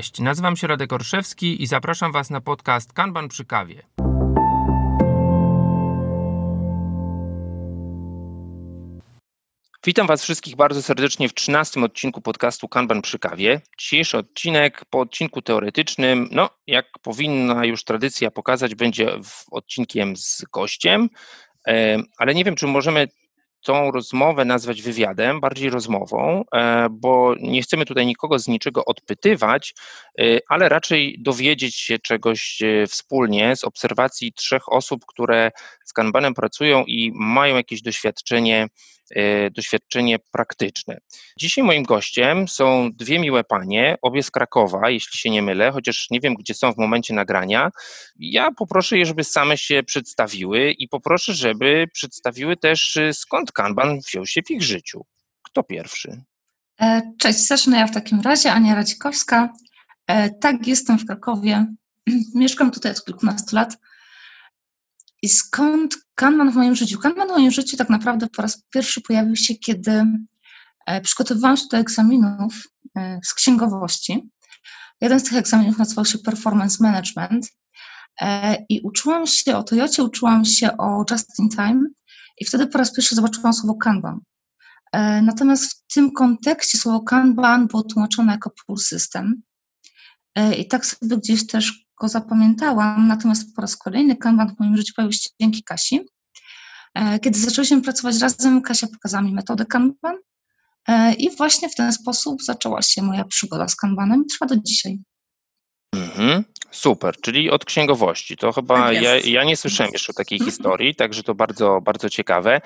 Cześć, nazywam się Radek Orszewski i zapraszam Was na podcast Kanban przy kawie. Witam Was wszystkich bardzo serdecznie w 13 odcinku podcastu Kanban przy kawie. Dzisiejszy odcinek po odcinku teoretycznym, no jak powinna już tradycja pokazać, będzie odcinkiem z gościem, ale nie wiem, czy możemy tą rozmowę nazwać wywiadem, bardziej rozmową, e, bo nie chcemy tutaj nikogo z niczego odpytywać, e, ale raczej dowiedzieć się czegoś e, wspólnie z obserwacji trzech osób, które z Kanbanem pracują i mają jakieś doświadczenie doświadczenie praktyczne. Dzisiaj moim gościem są dwie miłe panie, obie z Krakowa, jeśli się nie mylę, chociaż nie wiem, gdzie są w momencie nagrania. Ja poproszę je, żeby same się przedstawiły i poproszę, żeby przedstawiły też, y, skąd Kanban wziął się w ich życiu. Kto pierwszy? E, cześć, zacznę ja w takim razie, Ania Radzikowska. E, tak, jestem w Krakowie. Mieszkam tutaj od kilkunastu lat. I skąd Kanban w moim życiu? Kanban w moim życiu tak naprawdę po raz pierwszy pojawił się, kiedy e, przygotowywałam się do egzaminów e, z księgowości. Jeden z tych egzaminów nazywał się Performance Management e, i uczyłam się o Toyocie, uczyłam się o Just in Time i wtedy po raz pierwszy zobaczyłam słowo Kanban. Natomiast w tym kontekście słowo Kanban było tłumaczone jako pull system. I tak sobie gdzieś też go zapamiętałam, natomiast po raz kolejny Kanban w moim życiu pojawił się dzięki Kasi. E, kiedy zaczęliśmy pracować razem, Kasia pokazała mi metodę Kanban e, i właśnie w ten sposób zaczęła się moja przygoda z Kanbanem i trwa do dzisiaj. Mhm. Super, czyli od księgowości. To chyba tak ja, ja nie słyszałem jeszcze o takiej mhm. historii, także to bardzo, bardzo ciekawe.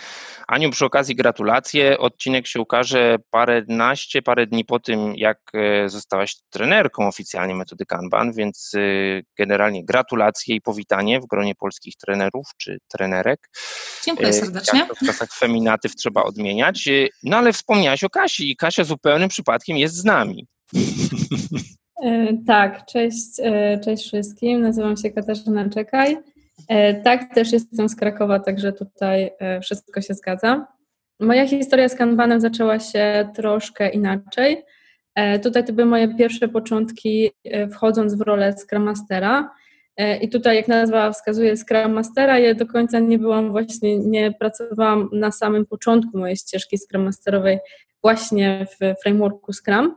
Aniu, przy okazji gratulacje. Odcinek się ukaże paręnaście, parę dni po tym, jak e, zostałaś trenerką oficjalnie metody Kanban, więc e, generalnie gratulacje i powitanie w gronie polskich trenerów czy trenerek. Dziękuję e, serdecznie. Jak to w czasach feminatyw trzeba odmieniać. No ale wspomniałaś o Kasi i Kasia zupełnym przypadkiem jest z nami. E, tak, cześć, e, cześć wszystkim. Nazywam się Katarzyna Czekaj. E, tak, też jestem z Krakowa, także tutaj wszystko się zgadza. Moja historia z Kanbanem zaczęła się troszkę inaczej. Tutaj to były moje pierwsze początki wchodząc w rolę Scrum Mastera. I tutaj, jak nazwa wskazuje, Scrum Mastera, ja do końca nie byłam właśnie, nie pracowałam na samym początku mojej ścieżki Scrum Masterowej właśnie w frameworku Scrum,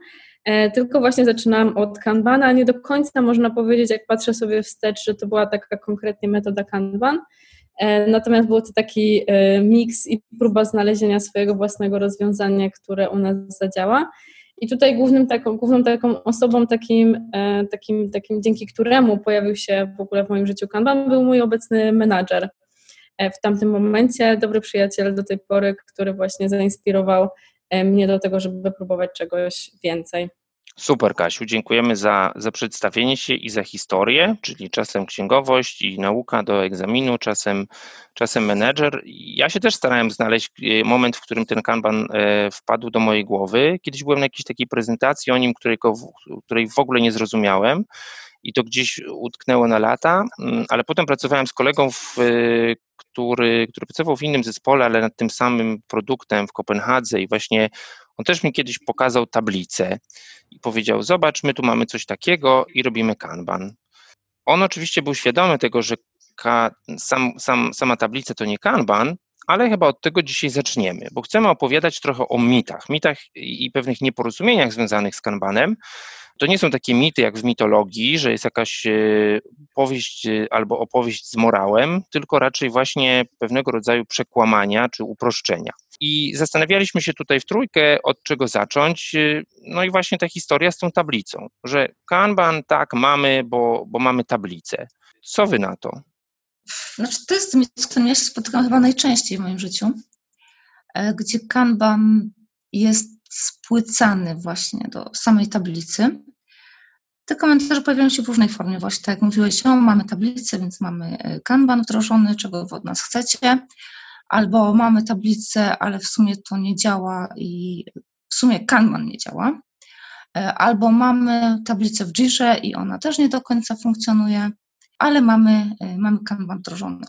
tylko właśnie zaczynałam od Kanbana, nie do końca można powiedzieć, jak patrzę sobie wstecz, że to była taka konkretnie metoda Kanban, e, natomiast był to taki e, miks i próba znalezienia swojego własnego rozwiązania, które u nas zadziała. I tutaj głównym taką, główną taką osobą, takim, takim, takim, dzięki któremu pojawił się w ogóle w moim życiu Kanban, był mój obecny menadżer w tamtym momencie, dobry przyjaciel do tej pory, który właśnie zainspirował mnie do tego, żeby próbować czegoś więcej. Super, Kasiu, dziękujemy za, za przedstawienie się i za historię, czyli czasem księgowość i nauka do egzaminu, czasem, czasem menedżer. Ja się też starałem znaleźć e, moment, w którym ten kanban e, wpadł do mojej głowy. Kiedyś byłem na jakiejś takiej prezentacji o nim, której, której w ogóle nie zrozumiałem i to gdzieś utknęło na lata, mm, ale potem pracowałem z kolegą, w, e, który, który pracował w innym zespole, ale nad tym samym produktem w Kopenhadze i właśnie on też mi kiedyś pokazał tablicę i powiedział: Zobacz, my tu mamy coś takiego i robimy kanban. On oczywiście był świadomy tego, że ka, sam, sam, sama tablica to nie kanban, ale chyba od tego dzisiaj zaczniemy, bo chcemy opowiadać trochę o mitach, mitach i pewnych nieporozumieniach związanych z kanbanem. To nie są takie mity jak w mitologii, że jest jakaś e, powieść e, albo opowieść z morałem, tylko raczej właśnie pewnego rodzaju przekłamania czy uproszczenia. I zastanawialiśmy się tutaj w trójkę, od czego zacząć. No i właśnie ta historia z tą tablicą, że Kanban tak mamy, bo, bo mamy tablicę. Co wy na to? Znaczy, to jest mit, z którym ja się spotykam chyba najczęściej w moim życiu, e, gdzie Kanban jest spłycany właśnie do samej tablicy. Te komentarze pojawiają się w różnej formie, właśnie tak jak mówiłeś, o, mamy tablicę, więc mamy e, Kanban wdrożony, czego od nas chcecie albo mamy tablicę, ale w sumie to nie działa i w sumie Kanban nie działa, e, albo mamy tablicę w Jirze i ona też nie do końca funkcjonuje, ale mamy, e, mamy Kanban wdrożony.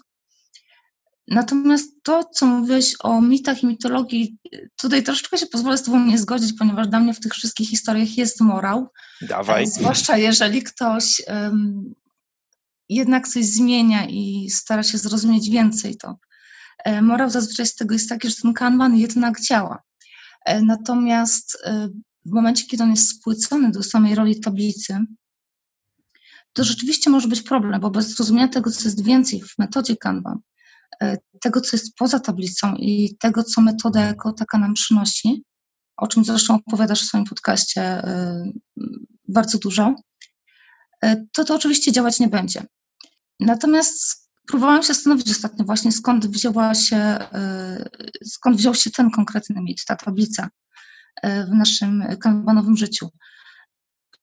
Natomiast to, co mówiłeś o mitach i mitologii, tutaj troszeczkę się pozwolę z Tobą nie zgodzić, ponieważ dla mnie w tych wszystkich historiach jest morał. Dawaj. Zwłaszcza jeżeli ktoś um, jednak coś zmienia i stara się zrozumieć więcej, to e, morał zazwyczaj z tego jest taki, że ten kanban jednak działa. E, natomiast e, w momencie, kiedy on jest spłycony do samej roli tablicy, to rzeczywiście może być problem, bo bez zrozumienia tego, co jest więcej w metodzie Kanban, tego, co jest poza tablicą i tego, co metoda jako taka nam przynosi, o czym zresztą opowiadasz w swoim podcaście bardzo dużo, to to oczywiście działać nie będzie. Natomiast próbowałam się zastanowić ostatnio właśnie, skąd wzięła się, skąd wziął się ten konkretny mit, ta tablica w naszym kanbanowym życiu.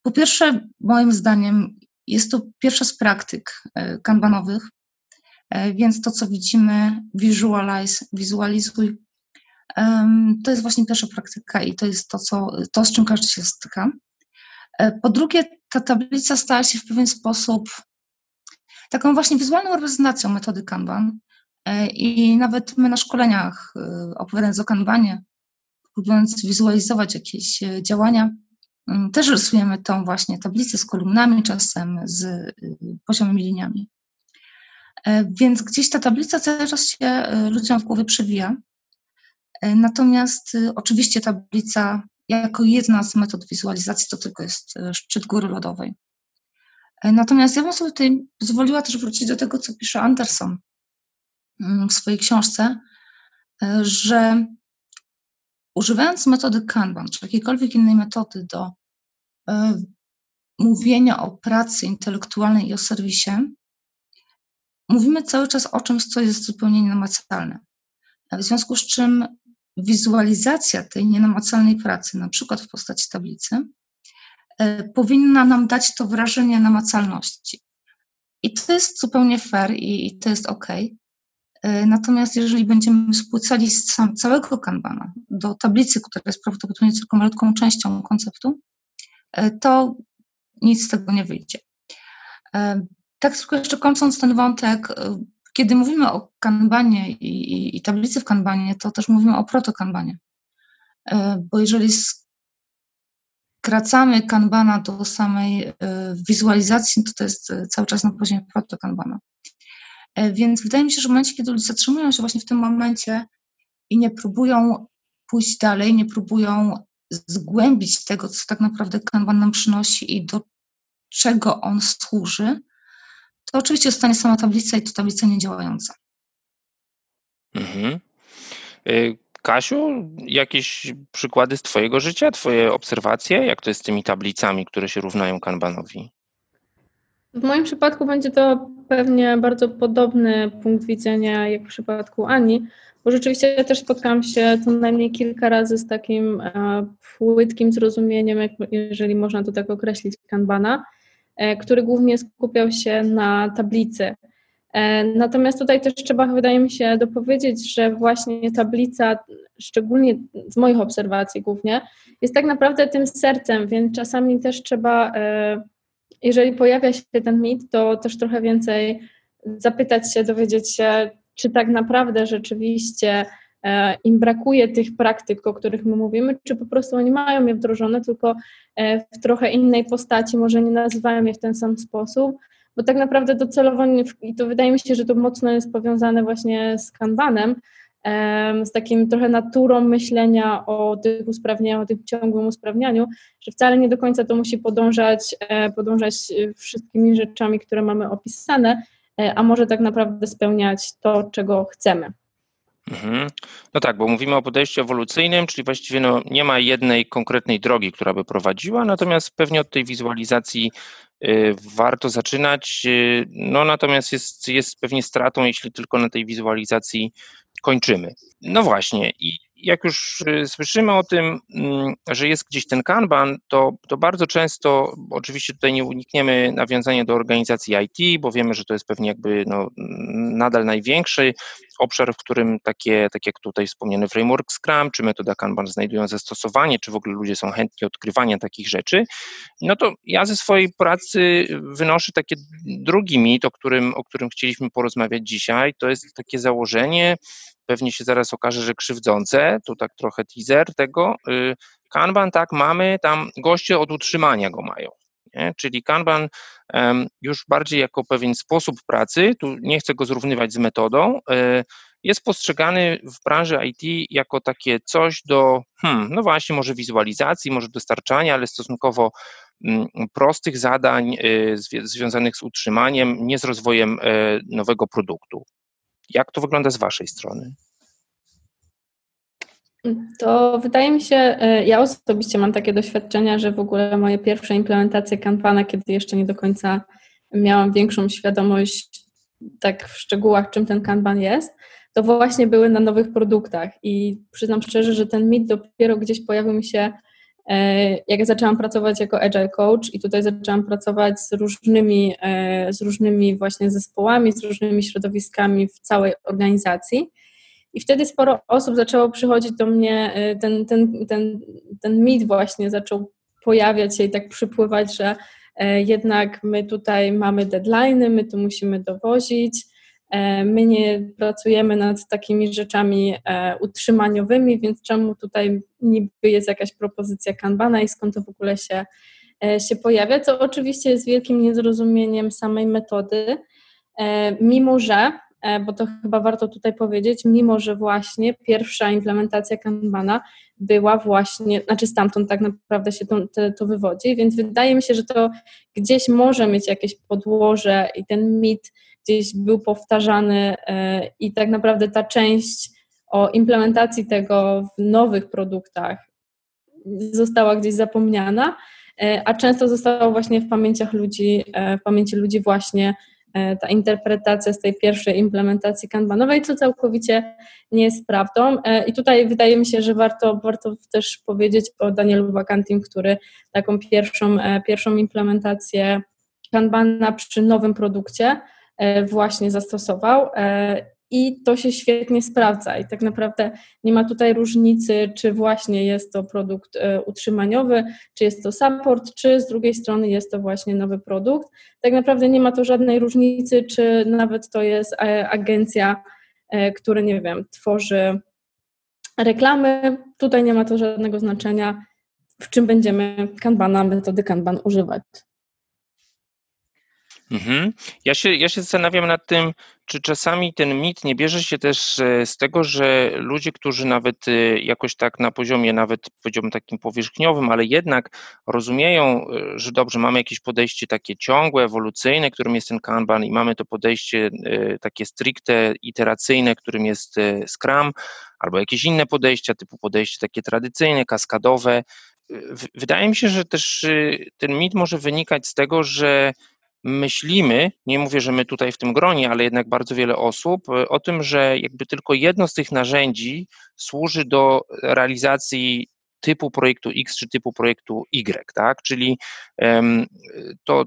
Po pierwsze, moim zdaniem, jest to pierwsza z praktyk kanbanowych, więc to, co widzimy, visualize, wizualizuj, to jest właśnie pierwsza praktyka i to jest to, co, to z czym każdy się styka. Po drugie, ta tablica stała się w pewien sposób taką właśnie wizualną reprezentacją metody Kanban. E, I nawet my na szkoleniach, e, opowiadając o Kanbanie, próbując wizualizować jakieś e, działania, też rysujemy tą właśnie tablicę z kolumnami, czasem z poziomymi liniami. Więc gdzieś ta tablica cały czas się ludziom w głowie przewija. Natomiast oczywiście tablica jako jedna z metod wizualizacji to tylko jest szczyt góry lodowej. E, natomiast ja bym sobie tutaj pozwoliła też wrócić do tego, co pisze Anderson mm, w swojej książce, e, że używając metody Kanban, czy jakiejkolwiek innej metody do e, mówienia o pracy intelektualnej i o serwisie, mówimy cały czas o czymś, co jest zupełnie nienamacalne. W związku z czym wizualizacja tej nienamacalnej pracy, na przykład w postaci tablicy, E, powinna nam dać to wrażenie namacalności. I to jest zupełnie fair i, to jest ok. E, natomiast jeżeli będziemy spłycali sam całego kanbana do tablicy, która jest prawdopodobnie tylko malutką częścią konceptu, e, to nic z tego nie wyjdzie. Tak tylko jeszcze kończąc ten wątek, kiedy mówimy o kanbanie i, i, i tablicy w kanbanie, to też mówimy o protokanbanie. Bo jeżeli skracamy kanbana do samej e, wizualizacji, to to jest cały czas na poziomie proto kanbana. E, więc wydaje mi się, że w momencie, kiedy ludzie zatrzymują się właśnie w tym momencie i nie próbują pójść dalej, nie próbują zgłębić tego, co tak naprawdę kanban nam przynosi i do czego on służy, to oczywiście zostanie sama tablica i to tablica niedziałająca. Mhm. Kasiu, jakieś przykłady z Twojego życia, Twoje obserwacje? Jak to jest z tymi tablicami, które się równają kanbanowi? W moim przypadku będzie to pewnie bardzo podobny punkt widzenia jak w przypadku Ani, bo rzeczywiście ja też spotkałam się co najmniej kilka razy z takim e, płytkim zrozumieniem, jak, jeżeli można to tak określić, kanbana, który głównie skupiał się na tablicy. E, natomiast tutaj też trzeba, wydaje mi się, dopowiedzieć, że właśnie tablica, szczególnie z moich obserwacji głównie, jest tak naprawdę tym sercem, więc czasami też trzeba, e, jeżeli pojawia się ten mit, to też trochę więcej zapytać się, dowiedzieć się, czy tak naprawdę rzeczywiście e, im brakuje tych praktyk, o których my mówimy, czy po prostu oni mają je wdrożone, tylko w trochę innej postaci, może nie nazywają je w ten sam sposób bo tak naprawdę docelowo, i to wydaje mi się, że to mocno jest powiązane właśnie z kanbanem, z takim trochę naturą myślenia o tych usprawnieniach, o tym ciągłym usprawnianiu, że wcale nie do końca to musi podążać, e, podążać wszystkimi rzeczami, które mamy opisane, e, a może tak naprawdę spełniać to, czego chcemy. Mhm. No tak, bo mówimy o podejściu ewolucyjnym, czyli właściwie no, nie ma jednej konkretnej drogi, która by prowadziła, natomiast pewnie od tej wizualizacji y, warto zaczynać. Y, no natomiast jest, jest pewnie stratą, jeśli tylko na tej wizualizacji kończymy. No właśnie, i jak już y, słyszymy o tym, mm, że jest gdzieś ten kanban, to, to bardzo często, oczywiście tutaj nie unikniemy nawiązania do organizacji IT, bo wiemy, że to jest pewnie jakby no, nadal największy obszar, w którym takie, tak jak tutaj wspomniany framework Scrum, czy metoda Kanban znajdują zastosowanie, czy w ogóle ludzie są chętni odkrywania takich rzeczy, no to ja ze swojej pracy wynoszę takie drugi mit, o którym, o którym chcieliśmy porozmawiać dzisiaj, to jest takie założenie, pewnie się zaraz okaże, że krzywdzące, tu tak trochę teaser tego, y, Kanban tak mamy, tam goście od utrzymania go mają. Nie? Czyli Kanban już bardziej jako pewien sposób pracy, tu nie chcę go zrównywać z metodą, y, jest postrzegany w branży IT jako takie coś do, hmm, no właśnie, może wizualizacji, może dostarczania, ale stosunkowo um, prostych zadań y, związanych z utrzymaniem, nie z rozwojem y, nowego produktu. Jak to wygląda z Waszej strony? To wydaje mi się, e, ja osobiście mam takie doświadczenia, że w ogóle moje pierwsze implementacje Kanbana, kiedy jeszcze nie do końca miałam większą świadomość tak w szczegółach, czym ten Kanban jest, to właśnie były na nowych produktach. I przyznam szczerze, że ten mit dopiero gdzieś pojawił mi się, e, jak zaczęłam pracować jako Agile Coach i tutaj zaczęłam pracować z różnymi, e, z różnymi właśnie zespołami, z różnymi środowiskami w całej organizacji i wtedy sporo osób zaczęło przychodzić do mnie, y, ten, ten, ten, ten mit właśnie zaczął pojawiać się i tak przypływać, że e, jednak my tutaj mamy deadline, my tu musimy dowozić, e, my nie pracujemy nad takimi rzeczami e, utrzymaniowymi, więc czemu tutaj niby jest jakaś propozycja Kanbana i skąd to w ogóle się, się pojawia, co oczywiście jest wielkim niezrozumieniem samej metody, mimo że bo to chyba warto tutaj powiedzieć, mimo że właśnie pierwsza implementacja Kanbana była właśnie, znaczy stamtąd tak naprawdę się to, to, to wywodzi, więc wydaje mi się, że to gdzieś może mieć jakieś podłoże i ten mit gdzieś był powtarzany e, i tak naprawdę ta część o implementacji tego w nowych produktach została gdzieś zapomniana, e, a często została właśnie w pamięciach ludzi, w pamięci ludzi właśnie E, ta interpretacja z tej pierwszej implementacji kanbanowej, co całkowicie nie jest prawdą. E, I tutaj wydaje mi się, że warto, warto też powiedzieć o Danielu Wakantim, który taką pierwszą, e, pierwszą implementację kanbana przy nowym produkcie właśnie zastosował i to się świetnie sprawdza. I tak naprawdę nie ma tutaj różnicy, czy właśnie jest to produkt e, utrzymaniowy, czy jest to support, czy z drugiej strony jest to właśnie nowy produkt. Tak naprawdę nie ma to żadnej różnicy, czy nawet to jest e, agencja, e, która, nie wiem, tworzy reklamy. Tutaj nie ma to żadnego znaczenia, w czym będziemy Kanbana, metody Kanban używać. Mhm. Ja, się, ja się zastanawiam nad tym, czy czasami ten mit nie bierze się też e, z tego, że ludzie, którzy nawet e, jakoś tak na poziomie nawet powiedziałbym takim powierzchniowym, ale jednak rozumieją, e, że dobrze, mamy jakieś podejście takie ciągłe, ewolucyjne, którym jest ten Kanban i mamy to podejście takie stricte iteracyjne, którym jest Scrum, albo jakieś inne podejścia, typu podejście takie tradycyjne, kaskadowe. Wydaje mi się, że też ten mit może wynikać z tego, że myślimy, nie mówię, że my tutaj w tym gronie, ale jednak bardzo wiele osób, e, o tym, że jakby tylko jedno z tych narzędzi służy do realizacji typu projektu X czy typu projektu Y, tak? Czyli to,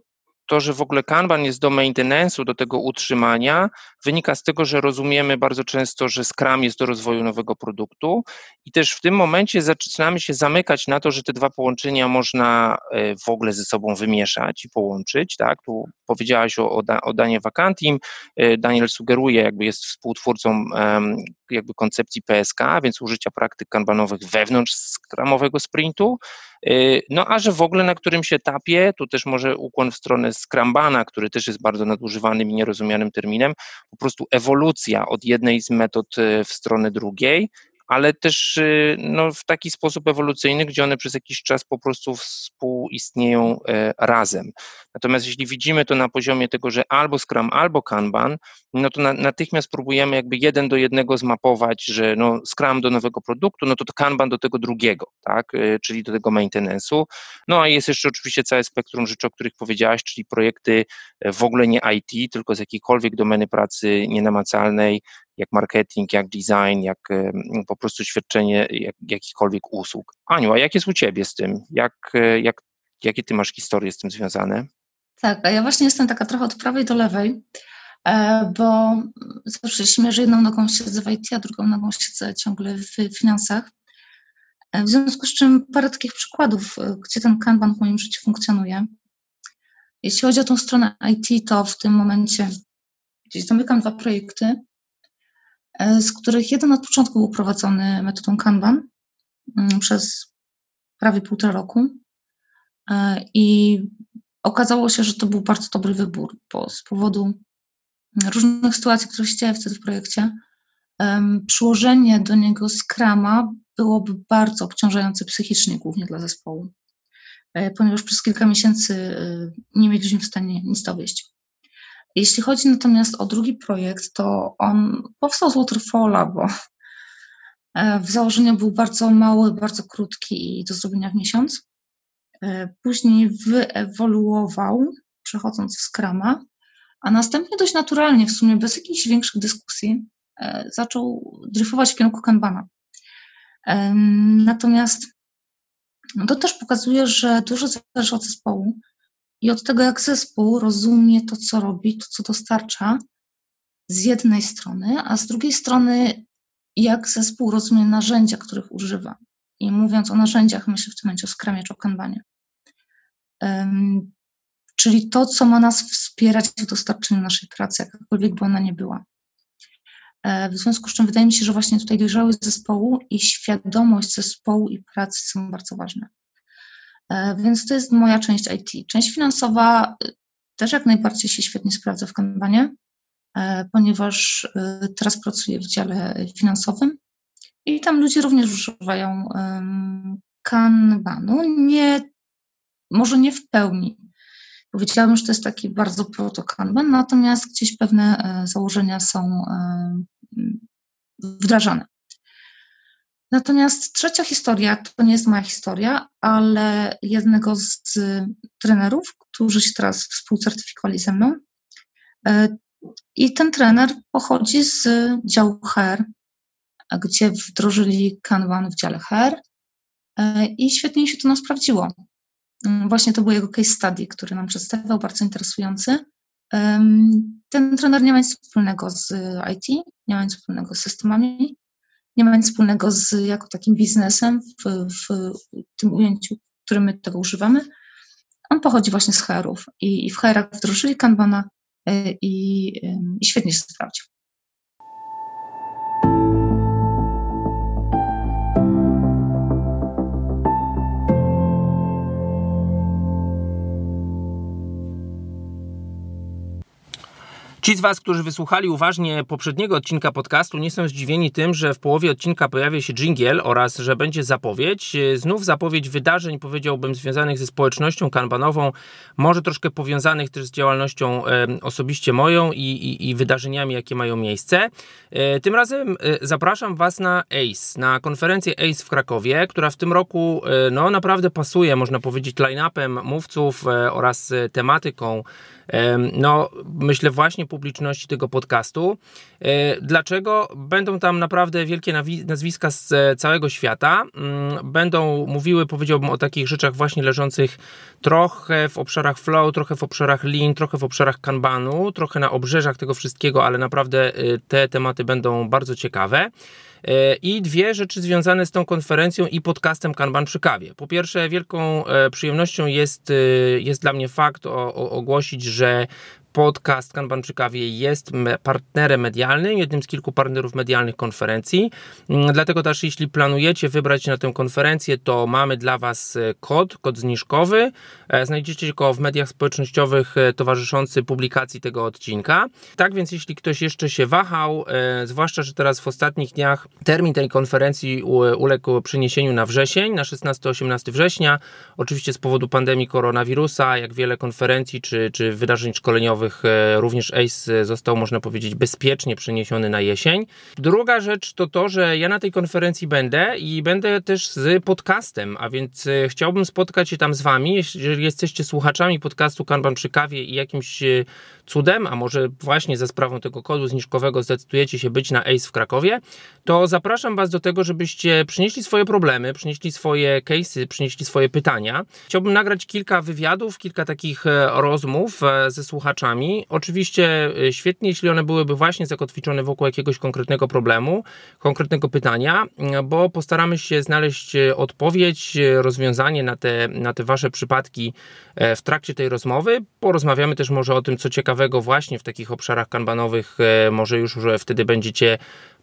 to, że w ogóle Kanban jest do maintenance'u, do tego utrzymania, wynika z tego, że rozumiemy bardzo często, że Scrum jest do rozwoju nowego produktu i też w tym momencie zaczynamy się zamykać na to, że te dwa połączenia można e, w ogóle ze sobą wymieszać i połączyć, tak? Tu powiedziałaś o, o, Danie Vacantim, e, Daniel sugeruje, jakby jest współtwórcą jakby koncepcji PSK, więc użycia praktyk kanbanowych wewnątrz skramowego sprintu, e, no a że w ogóle na którymś etapie, tu też może ukłon w stronę Scrambana, który też jest bardzo nadużywanym i nierozumianym terminem, po prostu ewolucja od jednej z metod e, w stronę drugiej, ale też y, no, w taki sposób ewolucyjny, gdzie one przez jakiś czas po prostu współistnieją e, razem. Natomiast jeśli widzimy to na poziomie tego, że albo Scrum, albo Kanban, no to na, natychmiast próbujemy jakby jeden do jednego zmapować, że no Scrum do nowego produktu, no to, to Kanban do tego drugiego, tak, e, czyli do tego maintenance'u. No a jest jeszcze oczywiście całe spektrum rzeczy, o których powiedziałaś, czyli projekty e, w ogóle nie IT, tylko z jakiejkolwiek domeny pracy nienamacalnej, jak marketing, jak design, jak po prostu świadczenie jak, jakichkolwiek usług. Aniu, a jak jest u Ciebie z tym? Jak, e, jak, jakie Ty masz historie z tym związane? Tak, a ja właśnie jestem taka trochę od prawej do lewej, bo zawsze śmieję, że jedną nogą siedzę w IT, a drugą nogą siedzę ciągle w finansach. W związku z czym parę takich przykładów, gdzie ten Kanban w moim życiu funkcjonuje. Jeśli chodzi o tą stronę IT, to w tym momencie gdzieś zamykam dwa projekty, e, z których jeden od początku był prowadzony metodą Kanban mm, przez prawie półtora roku. E, I okazało się, że to był bardzo dobry wybór, bo z powodu różnych sytuacji, które się działy wtedy w projekcie, przyłożenie do niego skrama byłoby bardzo obciążające psychicznie, głównie dla zespołu. E, ponieważ przez kilka miesięcy e, nie mieliśmy w stanie nic dowieść. Jeśli chodzi natomiast o drugi projekt, to on powstał z Waterfalla, bo e, w założeniu był bardzo mały, bardzo krótki i do zrobienia w miesiąc. Później wyewoluował, przechodząc w Scrama, a następnie dość naturalnie, w sumie bez jakichś większych dyskusji, zaczął dryfować w kierunku Kanbana. Natomiast no to też pokazuje, że dużo zależy od zespołu i od tego, jak zespół rozumie to, co robi, to, co dostarcza z jednej strony, a z drugiej strony, jak zespół rozumie narzędzia, których używa. I mówiąc o narzędziach, myślę w tym momencie o skramie czy o kanbanie. Um, czyli to, co ma nas wspierać w dostarczeniu naszej pracy, jakakolwiek by ona nie była. E, w związku z czym wydaje mi się, że właśnie tutaj dojrzałość zespołu i świadomość zespołu i pracy są bardzo ważne. E, więc to jest moja część IT. Część finansowa e, też jak najbardziej się świetnie sprawdza w Kanbanie, ponieważ teraz pracuję w dziale finansowym i tam ludzie również używają Kanbanu. Nie, może nie w pełni, Powiedziałabym, że to jest taki bardzo proto-kanban, natomiast gdzieś pewne e, założenia są e, wdrażane. Natomiast trzecia historia to nie jest moja historia, ale jednego z trenerów, którzy się teraz współcertyfikowali ze mną. E, I ten trener pochodzi z działu HR, gdzie wdrożyli Kanban w dziale HR i świetnie się to nam sprawdziło. Mm, właśnie to był jego case study, który nam przedstawiał, bardzo interesujący. Ten trener nie ma nic wspólnego z IT, nie ma nic wspólnego z systemami, nie ma nic wspólnego z jako takim biznesem w, w tym ujęciu, w którym my tego używamy. On pochodzi właśnie z HR-ów i, i w HR-ach wdrożyli Kanbana e, i, i świetnie się sprawdził. Ci z Was, którzy wysłuchali uważnie poprzedniego odcinka podcastu, nie są zdziwieni tym, że w połowie odcinka pojawia się jingle oraz że będzie zapowiedź. Znów zapowiedź wydarzeń, powiedziałbym, związanych ze społecznością kanbanową, może troszkę powiązanych też z działalnością e, osobiście moją i, i, i, wydarzeniami, jakie mają miejsce. E, tym razem e, zapraszam Was na ACE, na konferencję ACE w Krakowie, która w tym roku no, naprawdę pasuje, można powiedzieć, line-upem mówców oraz tematyką no, myślę właśnie publiczności tego podcastu. E, dlaczego? Będą tam naprawdę wielkie nazwiska z e, całego świata. Mm, będą mówiły, powiedziałbym, o takich rzeczach właśnie leżących trochę w obszarach flow, trochę w obszarach lean, trochę w obszarach kanbanu, trochę na obrzeżach tego wszystkiego, ale naprawdę e, te tematy będą bardzo ciekawe. I dwie rzeczy związane z tą konferencją i podcastem Kanban przy kawie. Po pierwsze, wielką przyjemnością jest, jest dla mnie fakt o, o, ogłosić, że podcast Kanban przy kawie jest partnerem medialnym, jednym z kilku partnerów medialnych konferencji. Mm, dlatego też, jeśli planujecie wybrać się na tę konferencję, to mamy dla Was e, kod, kod zniżkowy. E, znajdziecie go w mediach społecznościowych e, towarzyszący publikacji tego odcinka. Tak więc, jeśli ktoś jeszcze się wahał, zwłaszcza, że teraz w ostatnich dniach termin tej konferencji uległ przeniesieniu na wrzesień, na 16-18 września, oczywiście z powodu pandemii koronawirusa, jak wiele konferencji czy, czy wydarzeń szkoleniowych E, również ACE został, można powiedzieć, bezpiecznie przeniesiony na jesień. Druga rzecz to to, że ja na tej konferencji będę i będę też z podcastem, a więc e, chciałbym spotkać się tam z Wami. Jeżeli jesteście słuchaczami podcastu Kanban przy kawie i jakimś e, cudem, a może właśnie za sprawą tego kodu zniżkowego zdecydujecie się być na ACE w Krakowie, to zapraszam Was do tego, żebyście przynieśli swoje problemy, przynieśli swoje case'y, przynieśli swoje pytania. Chciałbym nagrać kilka wywiadów, kilka takich rozmów ze słuchaczami Oczywiście y, świetnie, jeśli one byłyby właśnie zakotwiczone wokół jakiegoś konkretnego problemu, konkretnego pytania, bo postaramy się znaleźć y, odpowiedź, rozwiązanie na te, na te Wasze przypadki e, w trakcie tej rozmowy. Porozmawiamy też może o tym, co ciekawego właśnie w takich obszarach kanbanowych, e, może już że wtedy będziecie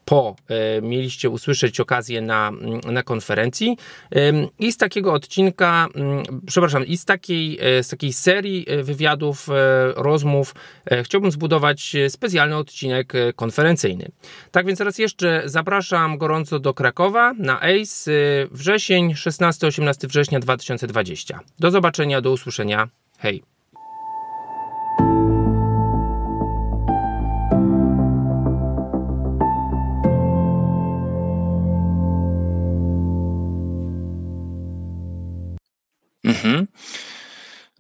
po e, mieliście usłyszeć okazję na, na konferencji. I z takiego odcinka, przepraszam, i z takiej, e, z takiej serii e, wywiadów, rozmów chciałbym zbudować specjalny odcinek konferencyjny. Tak więc raz jeszcze zapraszam gorąco do Krakowa na ACE wrzesień 16-18 września 2020. Do zobaczenia, do usłyszenia. Hej! Mhm.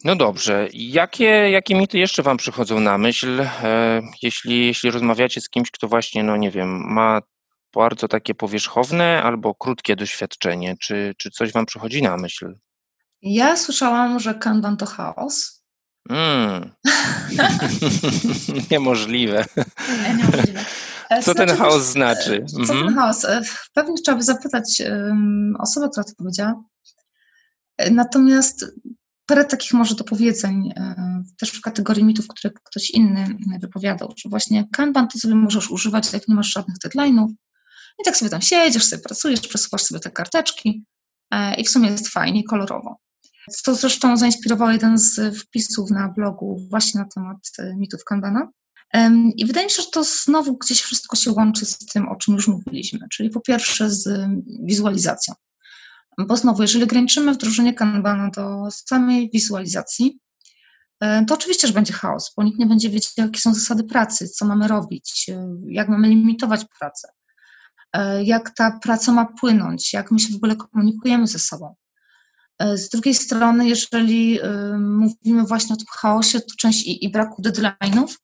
No dobrze. Jakie, jakie mity jeszcze Wam przychodzą na myśl, e, jeśli, jeśli rozmawiacie z kimś, kto właśnie, no nie wiem, ma bardzo takie powierzchowne albo krótkie doświadczenie? Czy, czy coś Wam przychodzi na myśl? Ja słyszałam, że Kanban to chaos. Mm. Niemożliwe. Niemożliwe. Co znaczy, ten chaos znaczy? Co mhm. ten chaos? E, pewnie trzeba by zapytać um, osobę, która to powiedziała. Natomiast parę takich może dopowiedzeń e, też w kategorii mitów, które ktoś inny wypowiadał, że właśnie Kanban to sobie możesz używać, jak nie masz żadnych deadline'ów i tak sobie tam siedzisz, sobie pracujesz, przesuwasz sobie te karteczki e, i w sumie jest fajnie, kolorowo. To zresztą zainspirował jeden z wpisów na blogu właśnie na temat e, mitów Kanbana. I wydaje mi się, że to znowu gdzieś wszystko się łączy z tym, o czym już mówiliśmy, czyli po pierwsze z wizualizacją. Bo znowu, jeżeli ograniczymy wdrożenie Kanbana do samej wizualizacji, e, to oczywiście, że będzie chaos, bo nikt nie będzie wiedział, jakie są zasady pracy, co mamy robić, e, jak mamy limitować pracę, e, jak ta praca ma płynąć, jak my się w ogóle komunikujemy ze sobą. Z drugiej strony, jeżeli mówimy właśnie o tym chaosie to część i, i braku deadline'ów,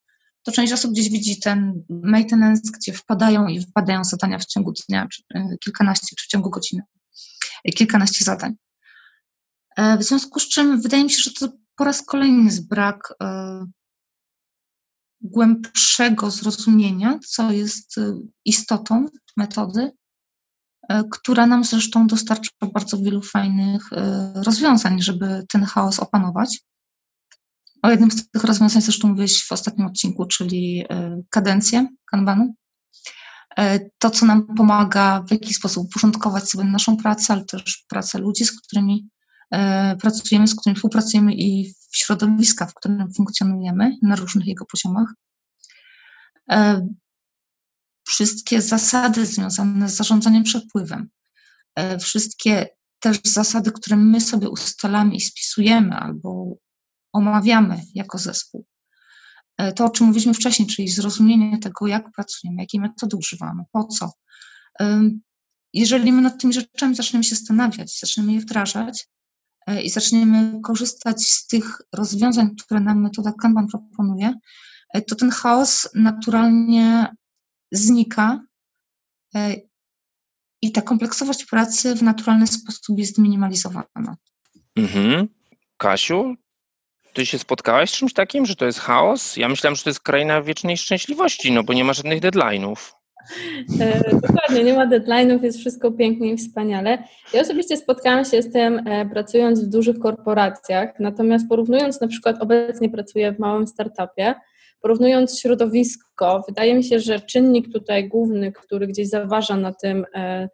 to część osób gdzieś widzi ten maintenance, gdzie wpadają i wypadają zadania w ciągu dnia, czy kilkanaście, czy w ciągu godziny kilkanaście zadań. E, w związku z czym wydaje mi się, że to po raz kolejny jest brak e, głębszego zrozumienia, co jest e, istotą metody, która nam zresztą dostarcza bardzo wielu fajnych rozwiązań, żeby ten chaos opanować. O jednym z tych rozwiązań zresztą mówiłeś w ostatnim odcinku, czyli kadencję Kanbanu. E, to, co nam pomaga w jakiś sposób uporządkować sobie naszą pracę, ale też pracę ludzi, z którymi e, pracujemy, z którymi współpracujemy i środowiska, w którym funkcjonujemy na różnych jego poziomach. E, wszystkie zasady związane z zarządzaniem przepływem, wszystkie też zasady, które my sobie ustalamy i spisujemy albo omawiamy jako zespół, to, o czym mówiliśmy wcześniej, czyli zrozumienie tego, jak pracujemy, jakiej metody używamy, po co. Jeżeli my nad tymi rzeczami zaczniemy się zastanawiać, zaczniemy je wdrażać e, i zaczniemy korzystać z tych rozwiązań, które nam metoda Kanban proponuje, e, to ten chaos naturalnie znika i ta kompleksowość pracy w naturalny sposób jest minimalizowana. Mhm. Kasiu, ty się spotkałaś z czymś takim, że to jest chaos? Ja myślałam, że to jest kraina wiecznej szczęśliwości, no bo nie ma żadnych deadline'ów. E, dokładnie, nie ma deadline'ów, jest wszystko pięknie i wspaniale. Ja osobiście spotkałam się z tym e, pracując w dużych korporacjach, natomiast porównując na przykład obecnie pracuję w małym startupie, porównując środowisko, wydaje mi się, że czynnik tutaj główny, który gdzieś zaważa na tym, e,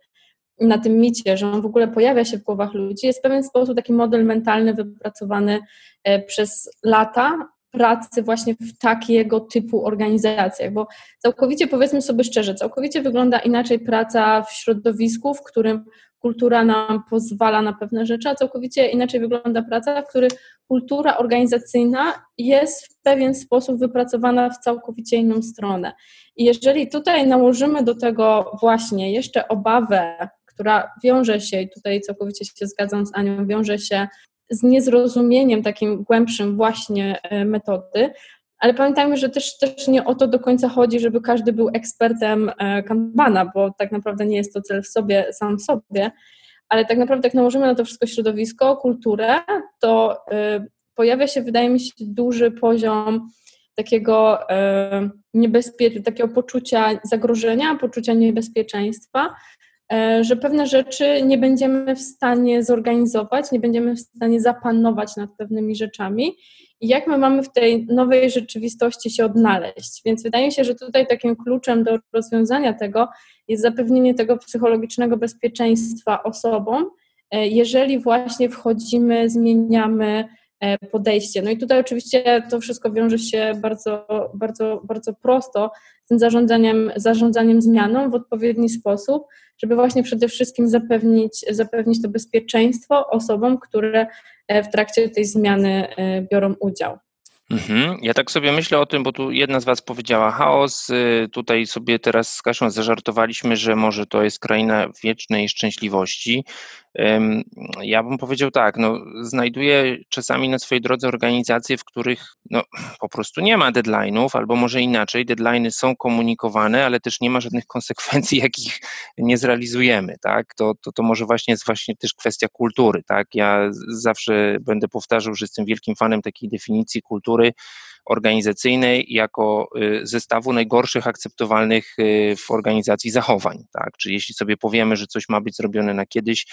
na tym micie, że on w ogóle pojawia się w głowach ludzi, jest w pewien sposób taki model mentalny wypracowany e, przez lata pracy właśnie w takiego typu organizacjach, bo całkowicie powiedzmy sobie szczerze, całkowicie wygląda inaczej praca w środowisku, w którym kultura nam pozwala na pewne rzeczy, a całkowicie inaczej wygląda praca, w której kultura organizacyjna jest w pewien sposób wypracowana w całkowicie inną stronę. I jeżeli tutaj nałożymy do tego właśnie jeszcze obawę która wiąże się, i tutaj całkowicie się zgadzam z Anią, wiąże się z niezrozumieniem takim głębszym właśnie e, metody, ale pamiętajmy, że też, też nie o to do końca chodzi, żeby każdy był ekspertem e, Kanbana, bo tak naprawdę nie jest to cel w sobie, sam w sobie, ale tak naprawdę jak nałożymy na to wszystko środowisko, kulturę, to y, pojawia się, wydaje mi się, duży poziom takiego e, niebezpie- takiego poczucia zagrożenia, poczucia niebezpieczeństwa, e, że pewne rzeczy nie będziemy w stanie zorganizować, nie będziemy w stanie zapanować nad pewnymi rzeczami i jak my mamy w tej nowej rzeczywistości się odnaleźć. Więc wydaje mi się, że tutaj takim kluczem do rozwiązania tego jest zapewnienie tego psychologicznego bezpieczeństwa osobom, e, jeżeli właśnie wchodzimy, zmieniamy e, podejście. No i tutaj oczywiście to wszystko wiąże się bardzo, bardzo, bardzo prosto tym zarządzaniem, zarządzaniem zmianą w odpowiedni sposób, żeby właśnie przede wszystkim zapewnić, zapewnić to bezpieczeństwo osobom, które e, w trakcie tej zmiany biorą udział. Mhm. Ja tak sobie myślę o tym, bo tu jedna z Was powiedziała chaos. Y, tutaj sobie teraz z Kasią zażartowaliśmy, że może to jest kraina wiecznej szczęśliwości. Ja bym powiedział tak, no, znajduję czasami na swojej drodze organizacje, w których no, po prostu nie ma deadline'ów, albo może inaczej, deadline'y są komunikowane, ale też nie ma żadnych konsekwencji, jakich nie zrealizujemy, tak? To, to, to może właśnie jest właśnie też kwestia kultury, tak? Ja zawsze będę powtarzał, że jestem wielkim fanem takiej definicji kultury, organizacyjnej jako y, zestawu najgorszych akceptowalnych y, w organizacji zachowań. Tak? Czyli jeśli sobie powiemy, że coś ma być zrobione na kiedyś,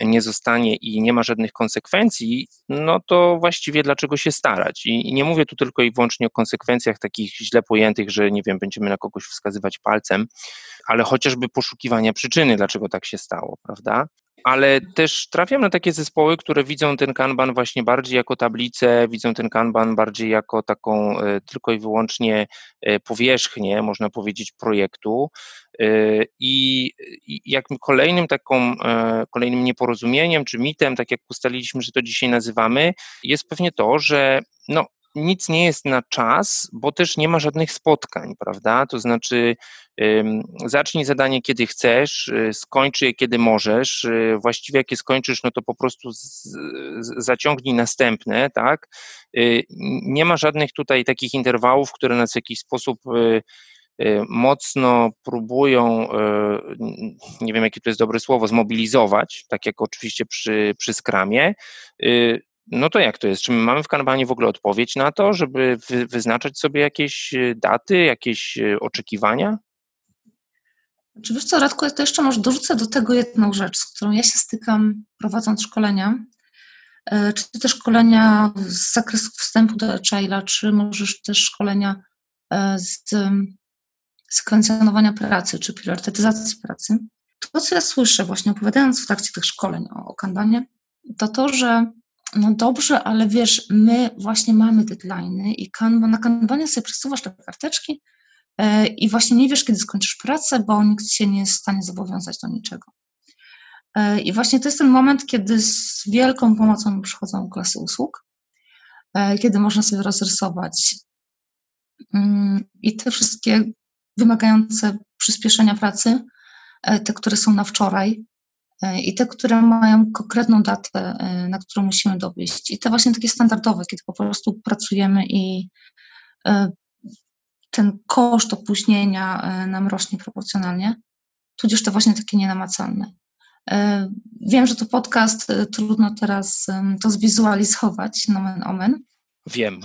nie zostanie i nie ma żadnych konsekwencji, no to właściwie dlaczego się starać? I, nie mówię tu tylko i wyłącznie o konsekwencjach takich źle pojętych, że nie wiem, będziemy na kogoś wskazywać palcem, ale chociażby poszukiwania przyczyny, dlaczego tak się stało, prawda? Ale też trafiam na takie zespoły, które widzą ten Kanban właśnie bardziej jako tablicę, widzą ten Kanban bardziej jako taką e, tylko i wyłącznie e, powierzchnię, można powiedzieć, projektu. E, I, jak kolejnym taką, kolejnym nieporozumieniem czy mitem, tak jak ustaliliśmy, że to dzisiaj nazywamy, jest pewnie to, że no, nic nie jest na czas, bo też nie ma żadnych spotkań, prawda? To znaczy, zacznij zadanie kiedy chcesz, y, skończ je kiedy możesz. Y, właściwie jak je skończysz, no to po prostu zaciągnij następne, tak? Y, nie ma żadnych tutaj takich interwałów, które nas w jakiś sposób mocno próbują, nie wiem jakie to jest dobre słowo, zmobilizować, tak jak oczywiście przy, przy skramie, no to jak to jest? Czy my mamy w Kanbanie w ogóle odpowiedź na to, żeby wy, wyznaczać sobie jakieś e, daty, jakieś e, oczekiwania? Czy wiesz co, Radku, ja to jeszcze może dorzucę do tego jedną rzecz, z którą ja się stykam prowadząc szkolenia, e, czy też szkolenia z zakresu wstępu do Agile'a, czy możesz też szkolenia z sekwencjonowania pracy, czy priorytetyzacji pracy. To, co ja słyszę właśnie opowiadając w trakcie tych szkoleń o, o Kanbanie, to to, że no dobrze, ale wiesz, my właśnie mamy deadline'y i kanban, na kanbanie sobie przesuwasz te karteczki yy, i właśnie nie wiesz, kiedy skończysz pracę, bo nikt się nie jest w stanie zobowiązać do niczego. Yy, I właśnie to jest ten moment, kiedy z wielką pomocą przychodzą klasy usług, yy, kiedy można sobie rozrysować mm, i te wszystkie wymagające przyspieszenia pracy, te, które są na wczoraj, E, i te, które mają konkretną datę, e, na którą musimy dowieść. I te właśnie takie standardowe, kiedy po prostu pracujemy i e, ten koszt opóźnienia nam rośnie proporcjonalnie, tudzież te właśnie takie nienamacalne. Wiem, że to podcast, trudno teraz to zwizualizować, nomen omen. Wiem.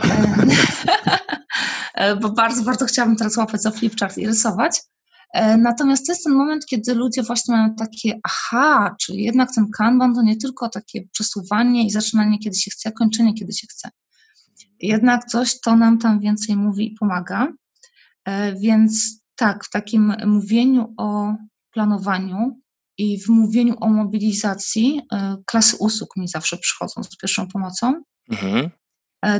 Bo bardzo, bardzo chciałabym teraz łapać za flipchart i rysować, E, natomiast to jest ten moment, kiedy ludzie właśnie mają takie, aha, czyli jednak ten kanban to nie tylko takie przesuwanie i zaczynanie, kiedy się chce, kończenie, kiedy się chce. Jednak coś to nam tam więcej mówi i pomaga. E, więc tak, w takim mówieniu o planowaniu i w mówieniu o mobilizacji e, klasy usług mi zawsze przychodzą z pierwszą pomocą. Mhm.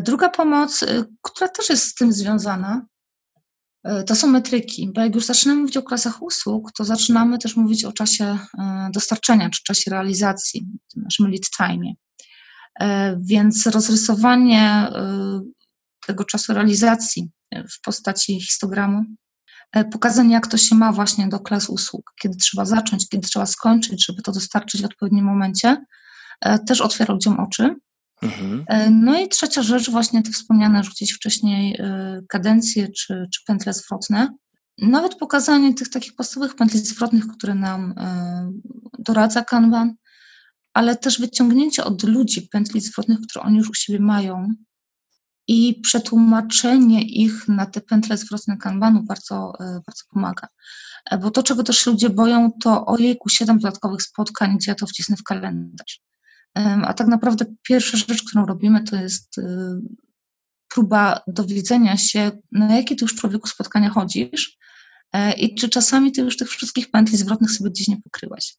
Druga pomoc, która też jest z tym związana, E, to są metryki, bo jak już zaczynamy mówić o klasach usług, to zaczynamy też mówić o czasie e, dostarczenia czy czasie realizacji, tym naszym lead time. E, więc rozrysowanie tego czasu realizacji w postaci histogramu, pokazanie jak to się ma właśnie do klas usług, kiedy trzeba zacząć, kiedy trzeba skończyć, żeby to dostarczyć w odpowiednim momencie, też otwiera ludziom oczy. Mhm. E, no i trzecia rzecz, właśnie te wspomniane rzucić wcześniej e, kadencje czy, czy pętle zwrotne. Nawet pokazanie tych takich podstawowych pętli zwrotnych, które nam e, doradza Kanban, ale też wyciągnięcie od ludzi pętli zwrotnych, które oni już u siebie mają i przetłumaczenie ich na te pętle zwrotne kanbanu bardzo, bardzo pomaga. Bo to, czego też ludzie boją, to ojejku, siedem dodatkowych spotkań, gdzie ja to wcisnę w kalendarz. A tak naprawdę pierwsza rzecz, którą robimy, to jest próba dowiedzenia się, na jakie ty już człowieku spotkania chodzisz e, i czy czasami ty już tych wszystkich pętli zwrotnych sobie gdzieś nie pokryłaś.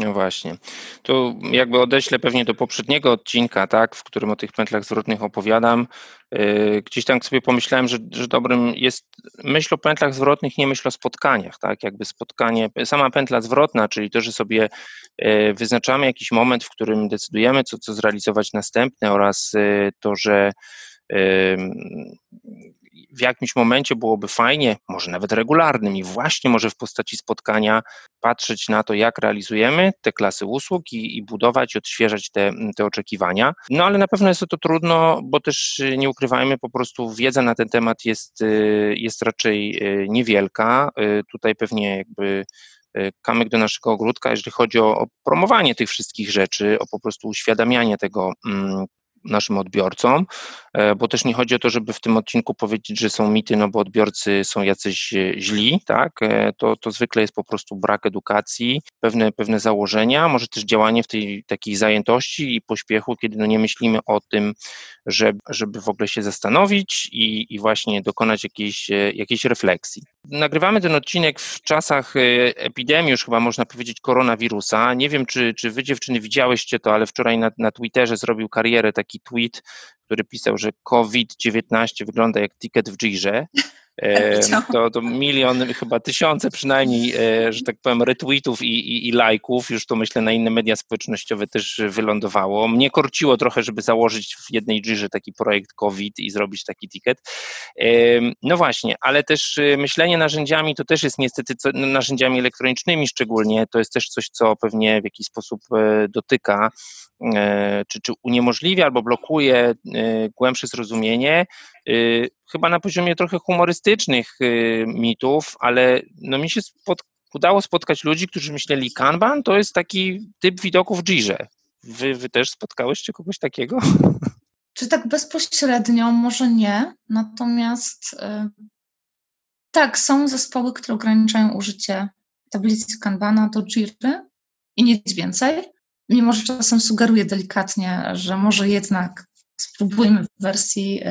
No właśnie. Tu jakby odeślę pewnie do poprzedniego odcinka, tak, w którym o tych pętlach zwrotnych opowiadam. Yy, gdzieś tam sobie pomyślałem, że, że dobrym jest myśl o pętlach zwrotnych, nie myśl o spotkaniach, tak, jakby spotkanie, sama pętla zwrotna, czyli to, że sobie yy, wyznaczamy jakiś moment, w którym decydujemy, co, co zrealizować następne oraz yy, to, że w jakimś momencie byłoby fajnie, może nawet regularnym i właśnie może w postaci spotkania patrzeć na to, jak realizujemy te klasy usług i, i budować, odświeżać te, te oczekiwania. No ale na pewno jest to trudno, bo też y, nie ukrywajmy, po prostu wiedza na ten temat jest, y, jest raczej y, niewielka. Tutaj pewnie jakby kamyk do naszego ogródka, jeżeli chodzi o, o, promowanie tych wszystkich rzeczy, o po prostu uświadamianie tego, mm, naszym odbiorcom, e, bo też nie chodzi o to, żeby w tym odcinku powiedzieć, że są mity, no bo odbiorcy są jacyś e, źli, tak? E, to, to zwykle jest po prostu brak edukacji, pewne, pewne założenia, może też działanie w tej takiej zajętości i pośpiechu, kiedy no nie myślimy o tym, żeby, żeby w ogóle się zastanowić i, i właśnie dokonać jakiejś, jakiejś refleksji. Nagrywamy ten odcinek w czasach epidemii, już chyba można powiedzieć koronawirusa. Nie wiem, czy, czy wy dziewczyny widziałyście to, ale wczoraj na, na Twitterze zrobił karierę taki taki tweet, który pisał, że COVID-19 wygląda jak ticket w Jirze. E, to, to milion, chyba tysiące przynajmniej, e, że tak powiem, retweetów i, i, i lajków, już to myślę na inne media społecznościowe też wylądowało. Mnie korciło trochę, żeby założyć w jednej Jirze taki projekt COVID i zrobić taki ticket. E, no właśnie, ale też myślenie narzędziami to też jest niestety, co, no, narzędziami elektronicznymi szczególnie, to jest też coś, co pewnie w jakiś sposób dotyka czy, czy uniemożliwia albo blokuje głębsze zrozumienie chyba na poziomie trochę humorystycznych mitów, ale no mi się spod, udało spotkać ludzi, którzy myśleli, Kanban to jest taki typ widoku w Jirze. Wy, wy też spotkałyście kogoś takiego? Czy tak bezpośrednio? Może nie, natomiast tak, są zespoły, które ograniczają użycie tablicy Kanbana do Jiry i nic więcej, mimo że czasem sugeruję delikatnie, że może jednak spróbujmy w wersji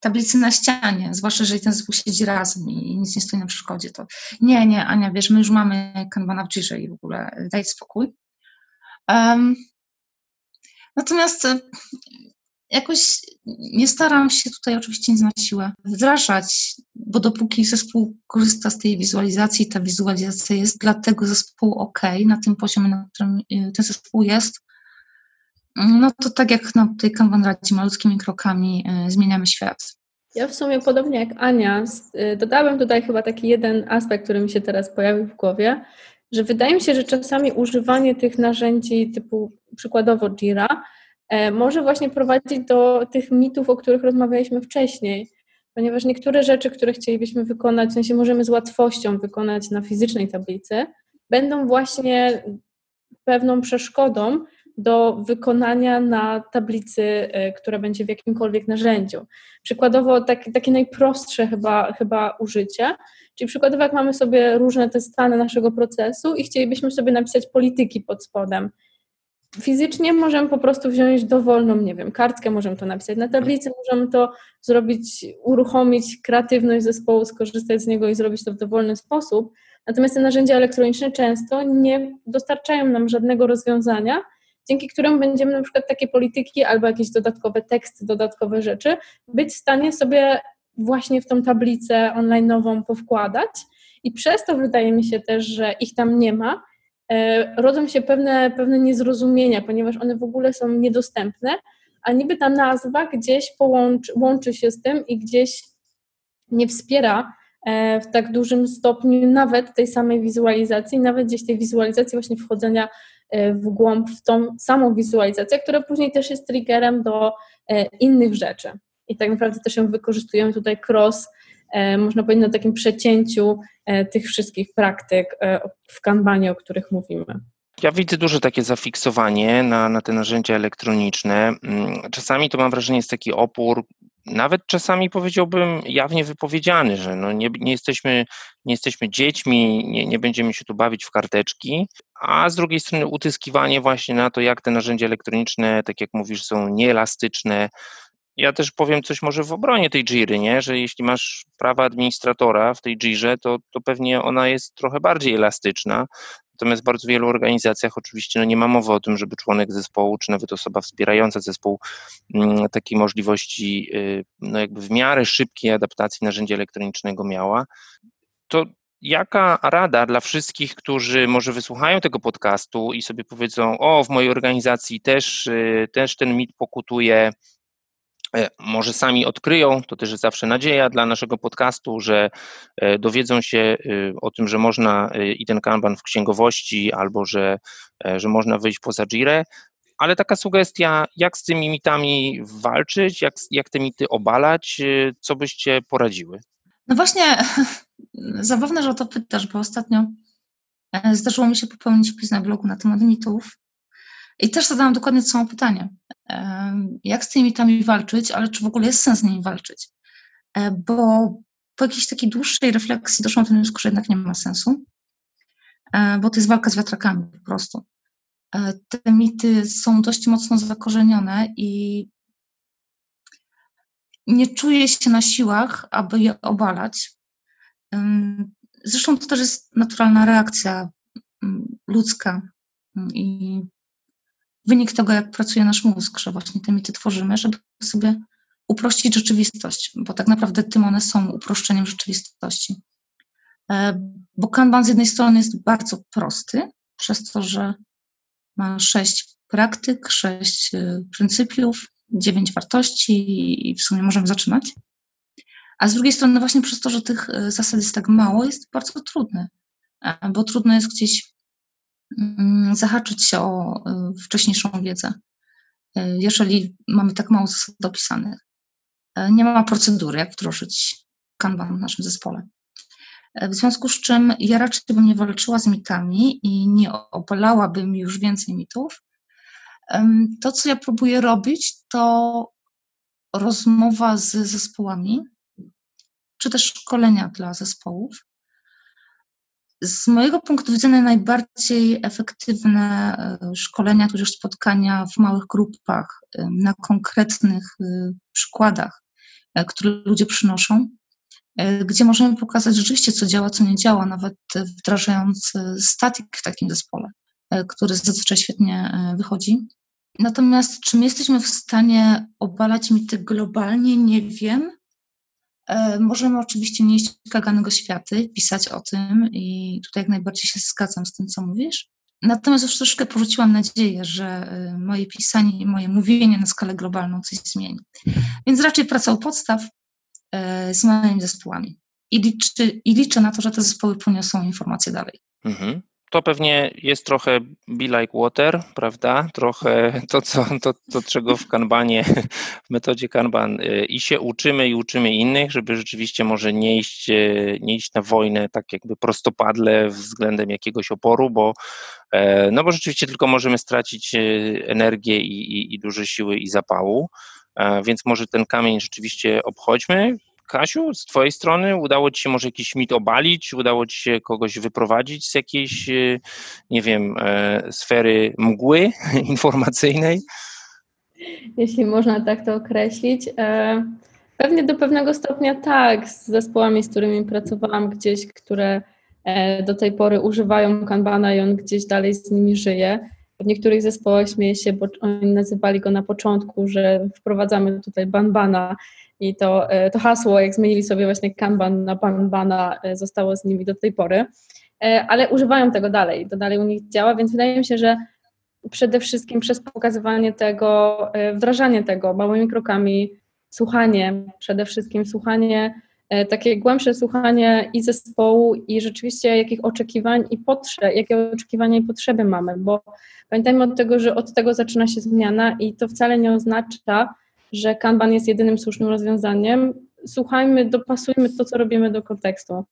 tablicy na ścianie, zwłaszcza jeżeli ten zespół siedzi razem i nic nie stoi na przeszkodzie, to nie, nie, Ania, wiesz, my już mamy kanbana w Jirze i w ogóle daj spokój. Um, natomiast jakoś nie staram się tutaj oczywiście nic na siłę wdrażać, bo dopóki zespół korzysta z tej wizualizacji, ta wizualizacja jest dla tego zespołu ok, na tym poziomie, na którym e, ten zespół jest, no to tak jak na tej Kanban radzi, malutkimi krokami y, zmieniamy świat. Ja w sumie podobnie jak Ania, y, dodałabym tutaj chyba taki jeden aspekt, który mi się teraz pojawił w głowie, że wydaje mi się, że czasami używanie tych narzędzi typu przykładowo Jira może właśnie prowadzić do tych mitów, o których rozmawialiśmy wcześniej, ponieważ niektóre rzeczy, które chcielibyśmy wykonać, w sensie możemy z łatwością wykonać na fizycznej tablicy, będą właśnie pewną przeszkodą do wykonania na tablicy, e, która będzie w jakimkolwiek narzędziu. Przykładowo tak, takie najprostsze chyba, chyba użycie, czyli przykładowo jak mamy sobie różne te stany naszego procesu i chcielibyśmy sobie napisać polityki pod spodem. Fizycznie możemy po prostu wziąć dowolną, nie wiem, kartkę, możemy to napisać na tablicy, możemy to zrobić, uruchomić kreatywność zespołu, skorzystać z niego i zrobić to w dowolny sposób. Natomiast te narzędzia elektroniczne często nie dostarczają nam żadnego rozwiązania, dzięki którym będziemy na przykład takie polityki albo jakieś dodatkowe teksty, dodatkowe rzeczy być w stanie sobie właśnie w tą tablicę online'ową powkładać i przez to wydaje mi się też, że ich tam nie ma, rodzą się pewne, pewne niezrozumienia, ponieważ one w ogóle są niedostępne, a niby ta nazwa gdzieś połączy, łączy się z tym i gdzieś nie wspiera e, w tak dużym stopniu nawet tej samej wizualizacji, nawet gdzieś tej wizualizacji właśnie wchodzenia E, w głąb w tą samą wizualizację, która później też jest triggerem do e, innych rzeczy. I tak naprawdę też ją wykorzystujemy tutaj cross, e, można powiedzieć, na takim przecięciu tych wszystkich praktyk w kanbanie, o których mówimy. Ja widzę duże takie zafiksowanie na, na te narzędzia elektroniczne. Mm, czasami to mam wrażenie jest taki opór, nawet czasami powiedziałbym jawnie wypowiedziany, że no nie, nie, jesteśmy, nie jesteśmy dziećmi, nie, nie będziemy się tu bawić w karteczki, a z drugiej strony utyskiwanie właśnie na to, jak te narzędzia elektroniczne, tak jak mówisz, są nieelastyczne, ja też powiem coś może w obronie tej Jiry, nie? że jeśli masz prawa administratora w tej Jirze, to, to pewnie ona jest trochę bardziej elastyczna. Natomiast w bardzo wielu organizacjach oczywiście no nie ma mowy o tym, żeby członek zespołu, czy nawet osoba wspierająca zespół mm, takiej możliwości y, no jakby w miarę szybkiej adaptacji narzędzia elektronicznego miała. To jaka rada dla wszystkich, którzy może wysłuchają tego podcastu i sobie powiedzą, o w mojej organizacji też, y, też ten mit pokutuje, może sami odkryją, to też jest zawsze nadzieja dla naszego podcastu, że e, dowiedzą się e, o tym, że można i ten kanban w księgowości, albo że, że można wyjść poza Jirę, ale taka sugestia, jak z tymi mitami walczyć, jak, jak te mity obalać, co byście poradziły? No właśnie, zabawne, że o to pytasz, bo ostatnio zdarzyło mi się popełnić wpis na blogu na temat mitów i też zadałam dokładnie to samo pytanie. Jak z tymi mitami walczyć, ale czy w ogóle jest sens z nimi walczyć? E, bo po jakiejś takiej dłuższej refleksji doszłam do wniosku, że jednak nie ma sensu, e, bo to jest walka z wiatrakami po prostu. E, te mity są dość mocno zakorzenione i nie czuję się na siłach, aby je obalać. Zresztą to też jest naturalna reakcja ludzka i wynik tego, jak pracuje nasz mózg, że właśnie te mity tworzymy, żeby sobie uprościć rzeczywistość, bo tak naprawdę tym one są uproszczeniem rzeczywistości. E, bo Kanban z jednej strony jest bardzo prosty, przez to, że ma sześć praktyk, sześć e, pryncypiów, dziewięć wartości i w sumie możemy zaczynać. A z drugiej strony właśnie przez to, że tych e, zasad jest tak mało, jest bardzo trudny, bo trudno jest gdzieś zahaczyć się o y, wcześniejszą wiedzę, y, jeżeli mamy tak mało zasad dopisanych. Y, nie ma procedury, jak wdrożyć Kanban w naszym zespole. W związku z czym ja raczej bym nie walczyła z mitami i nie obalałabym już więcej mitów. To, co ja próbuję robić, to rozmowa z zespołami, czy też szkolenia dla zespołów, z mojego punktu widzenia najbardziej efektywne e, szkolenia, tudzież spotkania w małych grupach, e, na konkretnych e, przykładach, które ludzie przynoszą, gdzie możemy pokazać rzeczywiście, co działa, co nie działa, nawet wdrażając statik w takim zespole, który zazwyczaj świetnie wychodzi. Natomiast czy my jesteśmy w stanie obalać mity globalnie, nie wiem. E, możemy oczywiście nieść kaganego światy, pisać o tym i tutaj jak najbardziej się zgadzam z tym, co mówisz. Natomiast już troszkę porzuciłam nadzieję, że e, moje pisanie i moje mówienie na skalę globalną coś zmieni. Więc raczej praca u podstaw e, z moimi zespołami. I, liczy, I liczę na to, że te zespoły poniosą informacje dalej. Mhm to pewnie jest trochę be like water, prawda? Trochę to, co, to, to czego w Kanbanie, w metodzie Kanban y, i się uczymy i uczymy innych, żeby rzeczywiście może nie iść, y, nie iść na wojnę tak jakby prostopadle względem jakiegoś oporu, bo e, no bo rzeczywiście tylko możemy stracić y, energię i, i, i duże siły i zapału, e, więc może ten kamień rzeczywiście obchodźmy, Kasiu, z Twojej strony udało Ci się może jakiś mit obalić, udało Ci się kogoś wyprowadzić z jakiejś, e, nie wiem, e, sfery mgły informacyjnej? Jeśli można tak to określić. E, pewnie do pewnego stopnia tak, z zespołami, z którymi pracowałam gdzieś, które do tej pory używają Kanbana i on gdzieś dalej z nimi żyje. W niektórych zespołach śmieje się, bo oni nazywali go na początku, że wprowadzamy tutaj banbana i to, e, to hasło, jak zmienili sobie właśnie Kanban na Banbana, e, zostało z nimi do tej pory. E, ale używają tego dalej, to dalej u nich działa, więc wydaje mi się, że przede wszystkim przez pokazywanie tego, wdrażanie tego małymi krokami, słuchanie, przede wszystkim słuchanie, takie głębsze słuchanie i zespołu, i rzeczywiście jakich oczekiwań i potrzeb, jakie oczekiwania i potrzeby mamy, bo pamiętajmy od tego, że od tego zaczyna się zmiana i to wcale nie oznacza, że Kanban jest jedynym słusznym rozwiązaniem. Słuchajmy, dopasujmy to, co robimy do kontekstu.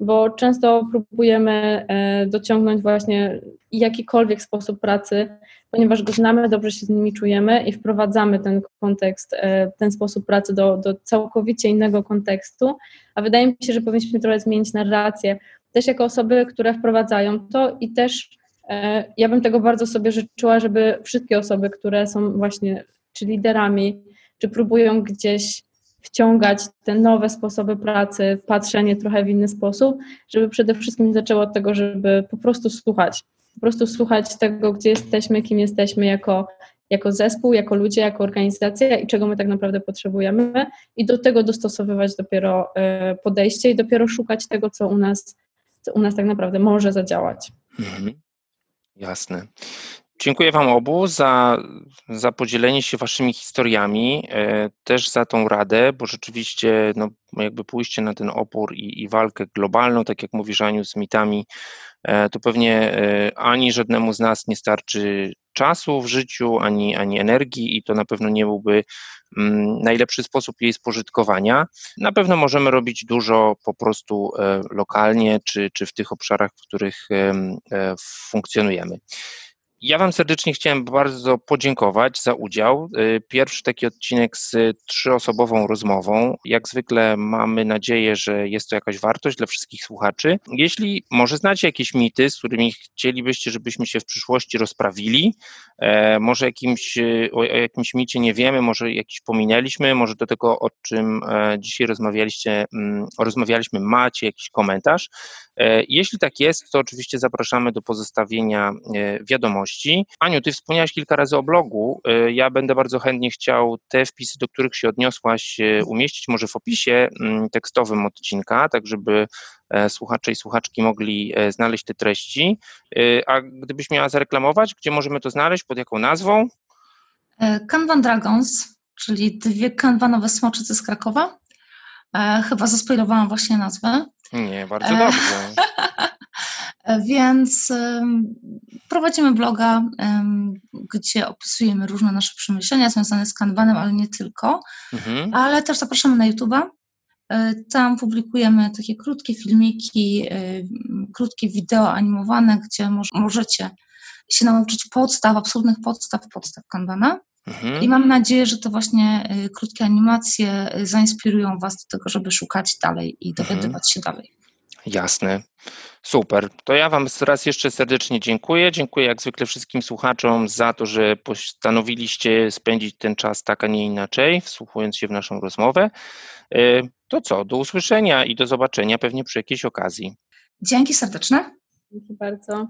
bo często próbujemy e, dociągnąć właśnie jakikolwiek sposób pracy, ponieważ go znamy, dobrze się z nimi czujemy i wprowadzamy ten kontekst, e, ten sposób pracy do, do całkowicie innego kontekstu, a wydaje mi się, że powinniśmy trochę zmienić narrację, też jako osoby, które wprowadzają to i też e, ja bym tego bardzo sobie życzyła, żeby wszystkie osoby, które są właśnie czy liderami, czy próbują gdzieś wciągać te nowe sposoby pracy, patrzenie trochę w inny sposób, żeby przede wszystkim zaczęło od tego, żeby po prostu słuchać. Po prostu słuchać tego, gdzie jesteśmy, kim jesteśmy jako, jako zespół, jako ludzie, jako organizacja i czego my tak naprawdę potrzebujemy i do tego dostosowywać dopiero e, podejście i dopiero szukać tego, co u nas, co u nas tak naprawdę może zadziałać. Mhm. Jasne. Dziękuję Wam obu za, za podzielenie się Waszymi historiami, e, też za tą radę, bo rzeczywiście no, jakby pójście na ten opór i, i walkę globalną, tak jak mówisz Aniu, z mitami, e, to pewnie e, ani żadnemu z nas nie starczy czasu w życiu, ani, ani energii i to na pewno nie byłby mm, najlepszy sposób jej spożytkowania. Na pewno możemy robić dużo po prostu lokalnie, czy, czy w tych obszarach, w których funkcjonujemy. Ja Wam serdecznie chciałem bardzo podziękować za udział. Y, pierwszy taki odcinek z trzyosobową rozmową. Jak zwykle mamy nadzieję, że jest to jakaś wartość dla wszystkich słuchaczy. Jeśli może znacie jakieś mity, z którymi chcielibyście, żebyśmy się w przyszłości rozprawili, e, może jakimś, y, o jakimś micie nie wiemy, może jakiś pominęliśmy, może do tego, o czym e, dzisiaj rozmawialiście, mm, rozmawialiśmy, macie jakiś komentarz. E, jeśli tak jest, to oczywiście zapraszamy do pozostawienia wiadomości Aniu, ty wspomniałaś kilka razy o blogu. E, ja będę bardzo chętnie chciał te wpisy, do których się odniosłaś, e, umieścić może w opisie mm, tekstowym odcinka, tak żeby e, słuchacze i słuchaczki mogli znaleźć te treści. A gdybyś miała zareklamować, gdzie możemy to znaleźć, pod jaką nazwą? Kanban Dragons, czyli dwie kanwanowe smoczyce z Krakowa. Chyba zaspoilowałam właśnie nazwę. Nie, bardzo dobrze. Więc prowadzimy bloga, gdzie opisujemy różne nasze przemyślenia związane z kanbanem, ale nie tylko. Mhm. Ale też zapraszamy na YouTube'a. E, tam publikujemy takie krótkie filmiki, e, krótkie wideo animowane, gdzie możecie się nauczyć podstaw, absolutnych podstaw, podstaw kanbana. Mhm. I mam nadzieję, że to właśnie e, krótkie animacje zainspirują Was do tego, żeby szukać dalej i dowiadywać mhm. się dalej. Jasne. Super. To ja Wam raz jeszcze serdecznie dziękuję. Dziękuję jak zwykle wszystkim słuchaczom za to, że postanowiliście spędzić ten czas tak, a nie inaczej, wsłuchując się w naszą rozmowę. E, to co, do usłyszenia i do zobaczenia pewnie przy jakiejś okazji. Dzięki serdeczne. Dzięki bardzo.